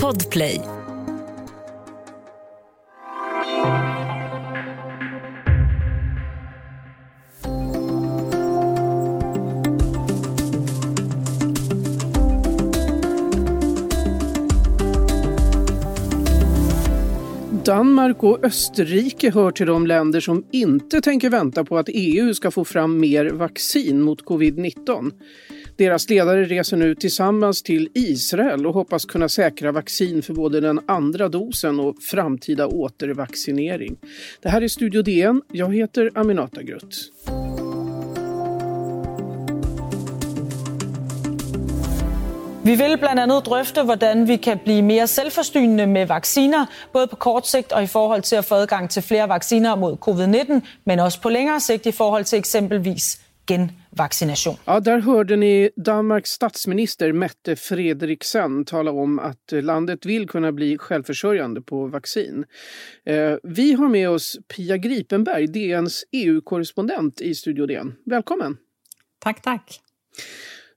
Podplay Danmark och Österrike hör till de länder som inte tänker vänta på att EU ska få fram mer vaccin mot covid-19. Deras ledare reser nu tillsammans till Israel och hoppas kunna säkra vaccin för både den andra dosen och framtida återvaccinering. Det här är Studio DN. Jag heter Aminata Grutt. Vi vil blandt andet drøfte, hvordan vi kan blive mere selvforsynende med vacciner, både på kort sigt og i forhold til at få adgang til flere vacciner mod covid-19, men også på længere sigt i forhold til eksempelvis genvaccination. Ja, där hörde ni Danmarks statsminister Mette Frederiksen tala om att landet vill kunna bli självförsörjande på vaccin. Eh, vi har med oss Pia Gripenberg, DNs EU-korrespondent i Studio DN. Välkommen! Tack, tack!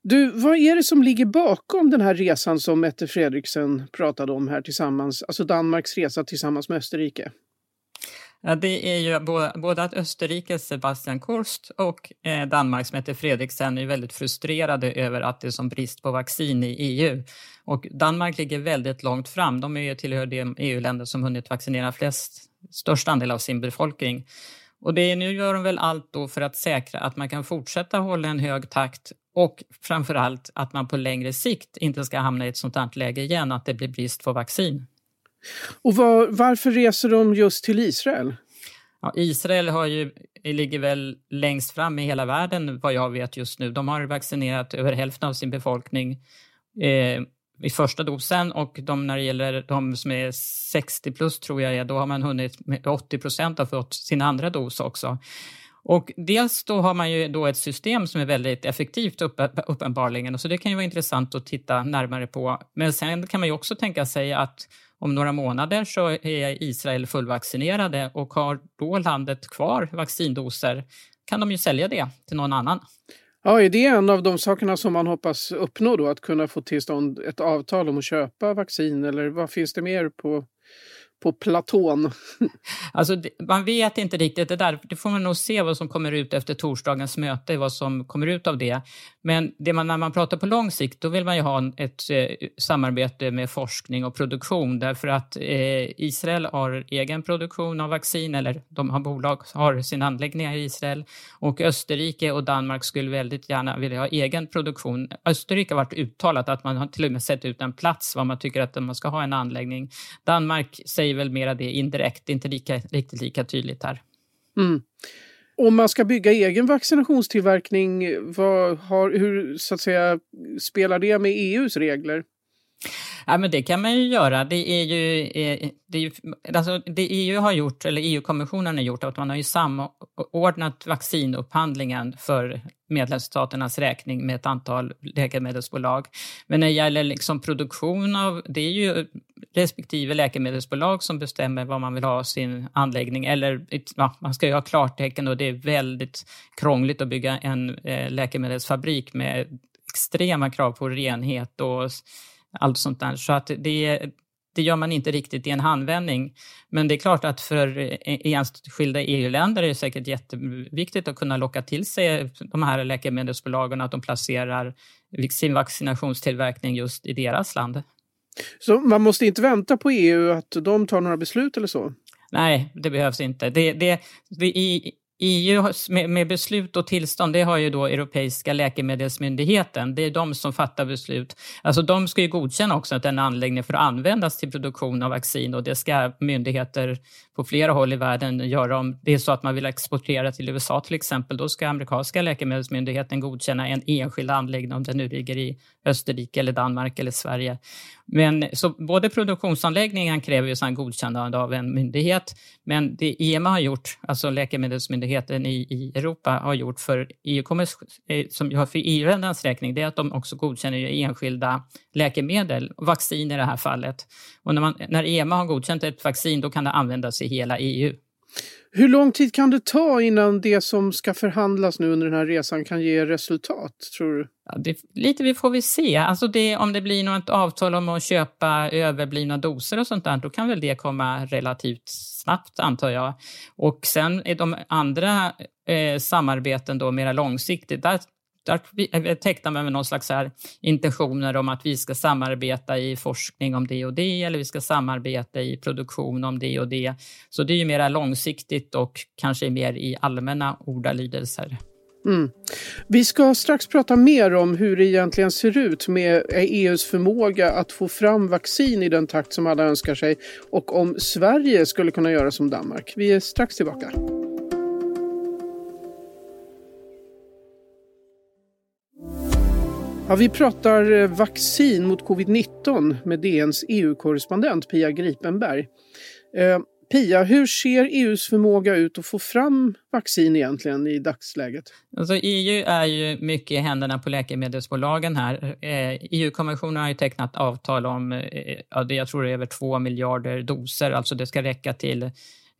Du, vad är det som ligger bakom den här resan som Mette Fredriksen pratade om här tillsammans, alltså Danmarks resa tillsammans med Österrike? Ja, det är ju både att Österrikes Sebastian Kurst och eh, Danmarks Mette Fredriksen är väldigt frustrerade över att det är som brist på vaccin i EU. Och Danmark ligger väldigt långt fram. De är ju tillhör de EU-länder som hunnit vaccinera flest, störst andel av sin befolkning. Och det, nu gör de väl allt då för att säkra att man kan fortsätta hålla en hög takt och framför allt att man på längre sikt inte ska hamna i ett sånt här läge igen, att det blir brist på vaccin. Och var, varför reser de just till Israel? Ja, Israel har ju, ligger väl längst fram i hela världen vad jag vet just nu. De har vaccinerat över hälften av sin befolkning eh, i första dosen och de, när det gäller de som är 60 plus tror jag är, då har man hunnit, 80 procent har fått sin andra dos också. Och dels då har man ju då ett system som är väldigt effektivt uppenbarligen, så det kan ju vara intressant att titta närmare på. Men sen kan man ju också tänka sig att om några månader så är Israel fullvaccinerade och har då landet kvar vaccindoser kan de ju sälja det till någon annan. Ja, är det en av de sakerna som man hoppas uppnå då? Att kunna få till stånd ett avtal om att köpa vaccin eller vad finns det mer på på platån? Alltså, man vet inte riktigt det där. Det får man nog se vad som kommer ut efter torsdagens möte, vad som kommer ut av det. Men det man, när man pratar på lång sikt, då vill man ju ha ett eh, samarbete med forskning och produktion därför att eh, Israel har egen produktion av vaccin, eller de har bolag har sin anläggningar i Israel och Österrike och Danmark skulle väldigt gärna vilja ha egen produktion. Österrike har varit uttalat att man har till och med sett ut en plats var man tycker att man ska ha en anläggning. Danmark säger väl mera det indirekt, inte lika, riktigt lika tydligt här. Mm. Om man ska bygga egen vaccinationstillverkning, vad har, hur så att säga, spelar det med EUs regler? Ja, men det kan man ju göra. Det är ju, eh, det, är ju, alltså det EU har gjort, eller EU-kommissionen har gjort, att man har ju samordnat vaccinupphandlingen för medlemsstaternas räkning med ett antal läkemedelsbolag. Men när det gäller liksom produktion av, det är ju respektive läkemedelsbolag som bestämmer vad man vill ha sin anläggning. Eller ja, man ska ju ha klartecken och det är väldigt krångligt att bygga en eh, läkemedelsfabrik med extrema krav på renhet och allt sånt där. Så att det, det gör man inte riktigt i en handvändning. Men det är klart att för enskilda EU-länder är det säkert jätteviktigt att kunna locka till sig de här läkemedelsbolagen, att de placerar sin vaccinationstillverkning just i deras land. Så man måste inte vänta på EU att de tar några beslut eller så? Nej, det behövs inte. Det, det, det, i, EU med, med, beslut och tillstånd, det har ju då Europeiska läkemedelsmyndigheten. Det är de som fattar beslut. Alltså de ska ju godkänna också att en anläggning får användas till produktion av vaccin och det ska myndigheter på flera håll i världen göra. Om det är så att man vill exportera till USA till exempel, då ska amerikanska läkemedelsmyndigheten godkänna en enskild anläggning om den nu ligger i Österrike eller Danmark eller Sverige. Men så både produktionsanläggningen kräver ju godkännande av en myndighet, men det EMA har gjort, alltså läkemedelsmyndigheten i, i Europa har gjort för eh, för EU-ländernas räkning, det är att de också godkänner enskilda läkemedel, vaccin i det här fallet. Och när, man, när EMA har godkänt ett vaccin, då kan det användas i hela EU. Hur lång tid kan det ta innan det som ska förhandlas nu under den här resan kan ge resultat, tror du? Ja, det, lite vi får vi se. Alltså det, om det blir något avtal om att köpa överblivna doser och sånt där, då kan väl det komma relativt snabbt antar jag. Och sen är de andra eh, samarbeten då mera långsiktigt, där Eh, tecknar man någon slags här intentioner om att vi ska samarbeta i forskning om det och det eller vi ska samarbeta i produktion om det och det. Så det är ju mera långsiktigt och kanske mer i allmänna ordalydelser. Mm. Vi ska strax prata mer om hur det egentligen ser ut med eh, e EUs förmåga att få fram vaccin i den takt som alla önskar sig och om Sverige skulle kunna göra som Danmark. Vi är strax tillbaka. Ja, vi pratar eh, vaccin mot covid-19 med DNs EU-korrespondent Pia Gripenberg. Eh, Pia, hur ser EUs förmåga ut att få fram vaccin egentligen i dagsläget? Alltså EU är ju mycket i händerna på läkemedelsbolagen här. Eh, EU-kommissionen har ju tecknat avtal om, eh, ja, jag tror det är över två miljarder doser, alltså det ska räcka till eh,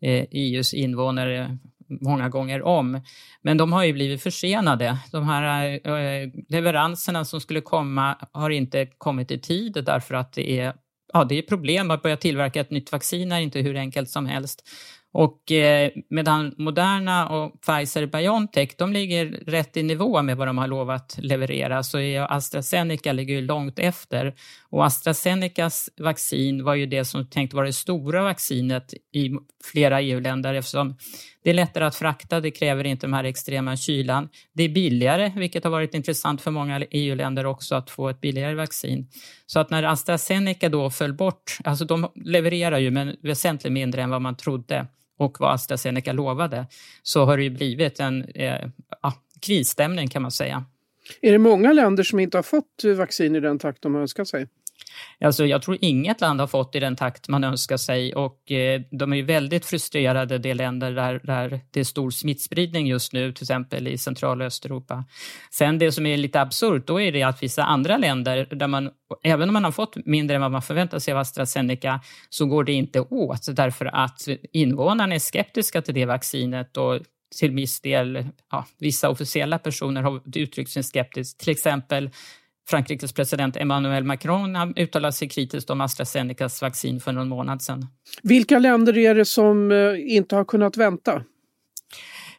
e EUs invånare många gånger om. Men de har ju blivit försenade. De här eh, leveranserna som skulle komma har inte kommit i tid därför att det är, ja, det är problem. Att börja tillverka ett nytt vaccin är inte hur enkelt som helst. Och eh, medan Moderna och Pfizer-Biontech, de ligger rätt i nivå med vad de har lovat leverera, så är AstraZeneca ligger långt efter. Och AstraZenecas vaccin var ju det som tänkt vara det stora vaccinet i flera EU-länder eftersom det är lättare att frakta, det kräver inte den här extrema kylan. Det är billigare, vilket har varit intressant för många EU-länder också att få ett billigare vaccin. Så att när AstraZeneca då föll bort, alltså de levererar ju men väsentligt mindre än vad man trodde och vad AstraZeneca lovade, så har det ju blivit en eh, ja, krisstämning kan man säga. Är det många länder som inte har fått vaccin i den takt de önskat sig? Alltså, jag tror inget land har fått i den takt man önskar sig och eh, de är ju väldigt frustrerade, de länder där, där det är stor smittspridning just nu, till exempel i central och Östeuropa. Sen det som är lite absurt, då är det att vissa andra länder, där man, även om man har fått mindre än vad man förväntar sig av AstraZeneca, så går det inte åt därför att invånarna är skeptiska till det vaccinet och till viss del, ja, vissa officiella personer har uttryckt sin skepsis. Till exempel Frankrikes president Emmanuel Macron uttalade sig kritiskt om AstraZenecas vaccin för någon månad sedan. Vilka länder är det som eh, inte har kunnat vänta?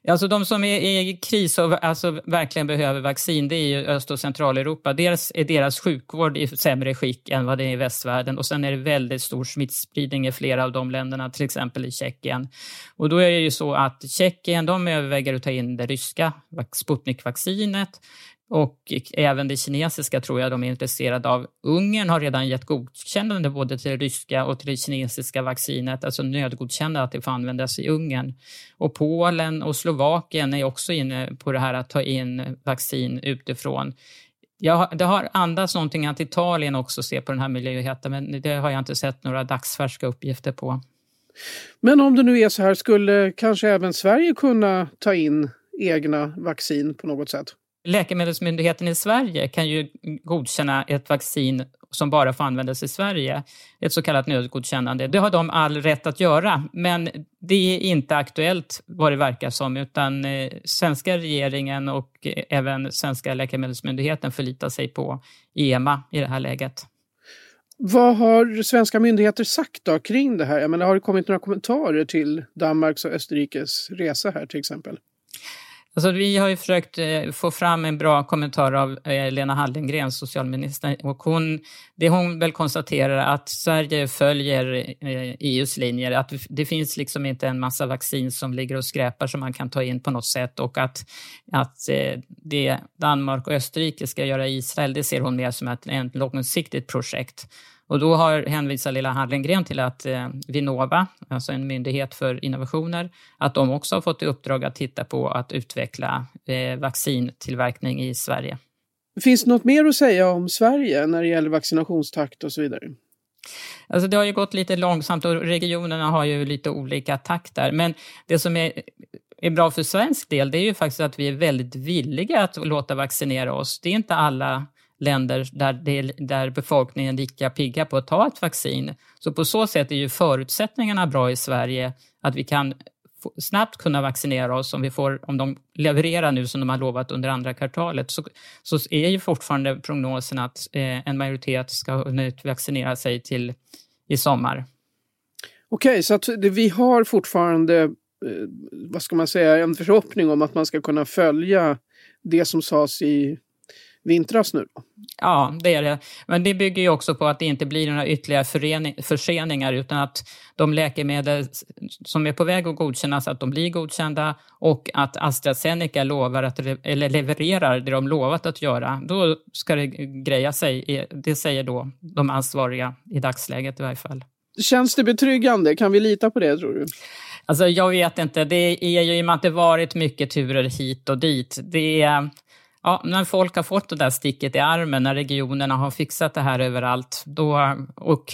Alltså de som är i kris och alltså verkligen behöver vaccin, det är ju Öst och Centraleuropa. Dels är deras sjukvård i sämre skick än vad det är i västvärlden och sen är det väldigt stor smittspridning i flera av de länderna, till exempel i Tjeckien. Och då är det ju så att Tjeckien, de överväger att ta in det ryska Sputnik-vaccinet. Och även det kinesiska tror jag de är intresserade av. Ungern har redan gett godkännande både till det ryska och till det kinesiska vaccinet, alltså nödgodkännande att det får användas i Ungern. Och Polen och Slovakien är också inne på det här att ta in vaccin utifrån. Ja, det har andats någonting att Italien också ser på den här möjligheten, men det har jag inte sett några dagsfärska uppgifter på. Men om det nu är så här, skulle kanske även Sverige kunna ta in egna vaccin på något sätt? Läkemedelsmyndigheten i Sverige kan ju godkänna ett vaccin som bara får användas i Sverige, ett så kallat nödgodkännande. Det har de all rätt att göra, men det är inte aktuellt vad det verkar som, utan eh, svenska regeringen och eh, även svenska läkemedelsmyndigheten förlitar sig på EMA i det här läget. Vad har svenska myndigheter sagt då kring det här? Jag menar, har det kommit några kommentarer till Danmarks och Österrikes resa här till exempel? Alltså, vi har ju försökt eh, få fram en bra kommentar av eh, Lena Hallengren, socialministern. Och hon, det hon väl konstaterar att Sverige följer eh, EUs linjer. Att det finns liksom inte en massa vaccin som ligger och skräpar som man kan ta in på något sätt. Och att, att eh, det Danmark och Österrike ska göra i Israel, det ser hon mer som ett, ett långsiktigt projekt. Och då har hänvisar Lilla Hallengren till att eh, Vinnova, alltså en myndighet för innovationer, att de också har fått i uppdrag att titta på att utveckla eh, vaccintillverkning i Sverige. Finns det något mer att säga om Sverige när det gäller vaccinationstakt och så vidare? Alltså det har ju gått lite långsamt och regionerna har ju lite olika takt där. Men det som är, är bra för svensk del, det är ju faktiskt att vi är väldigt villiga att låta vaccinera oss. Det är inte alla länder där, det, där befolkningen är lika pigga på att ta ett vaccin. Så på så sätt är ju förutsättningarna bra i Sverige att vi kan snabbt kunna vaccinera oss om, vi får, om de levererar nu som de har lovat under andra kvartalet så, så är ju fortfarande prognosen att eh, en majoritet ska kunna vaccinera sig till i sommar. Okej, okay, så att det, vi har fortfarande, eh, vad ska man säga, en förhoppning om att man ska kunna följa det som sades i vintras nu? Då? Ja, det är det. Men det bygger ju också på att det inte blir några ytterligare förseningar utan att de läkemedel som är på väg att godkännas, att de blir godkända och att AstraZeneca lovar att, eller levererar det de lovat att göra. Då ska det greja sig. Det säger då de ansvariga i dagsläget i varje fall. Känns det betryggande? Kan vi lita på det tror du? Alltså jag vet inte. Det är ju i och med att det varit mycket turer hit och dit. Det är, Ja, när folk har fått det där sticket i armen, när regionerna har fixat det här överallt, då, och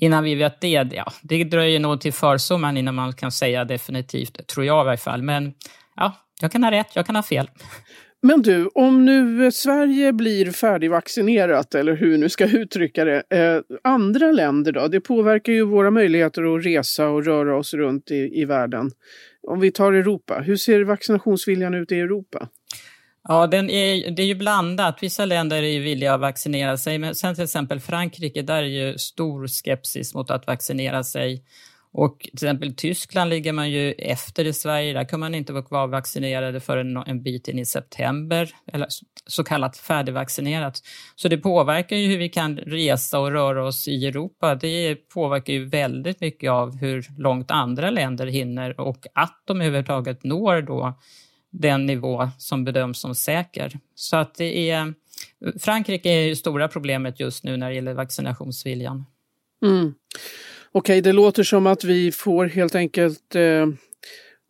innan vi vet det, ja, det dröjer nog till försommaren innan man kan säga definitivt, tror jag i varje fall. Men ja, jag kan ha rätt, jag kan ha fel. Men du, om nu eh, Sverige blir färdigvaccinerat, eller hur nu ska uttrycka det, eh, andra länder då? Det påverkar ju våra möjligheter att resa och röra oss runt i, i världen. Om vi tar Europa, hur ser vaccinationsviljan ut i Europa? Ja, den är, det är ju blandat. Vissa länder är villiga att vaccinera sig, men sen till exempel Frankrike, där är ju stor skepsis mot att vaccinera sig. Och till exempel Tyskland ligger man ju efter i Sverige. Där kan man inte vara vaccinerade förrän en bit in i september, eller så kallat färdigvaccinerat. Så det påverkar ju hur vi kan resa och röra oss i Europa. Det påverkar ju väldigt mycket av hur långt andra länder hinner och att de överhuvudtaget når då den nivå som bedöms som säker. Så att det är, Frankrike är det stora problemet just nu när det gäller vaccinationsviljan. Mm. Okej, okay, det låter som att vi får helt enkelt eh,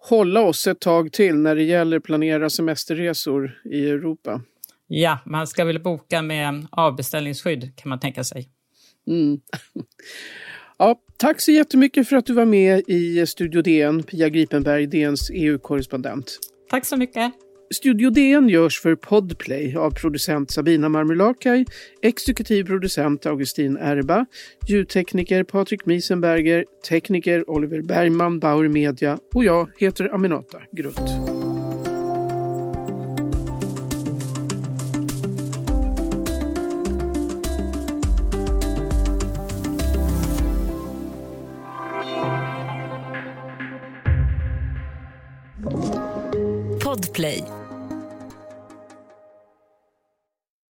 hålla oss ett tag till när det gäller planera semesterresor i Europa. Ja, man ska väl boka med avbeställningsskydd kan man tänka sig. Mm. Ja, tack så jättemycket för att du var med i Studio DN, Pia Gripenberg, DNs EU-korrespondent. Tack så mycket. Studio DN görs för Podplay av producent Sabina Marmulakai, exekutiv producent Augustin Erba, ljudtekniker Patrik Miesenberger, tekniker Oliver Bergman, Bauer Media och jag heter Aminata Grut.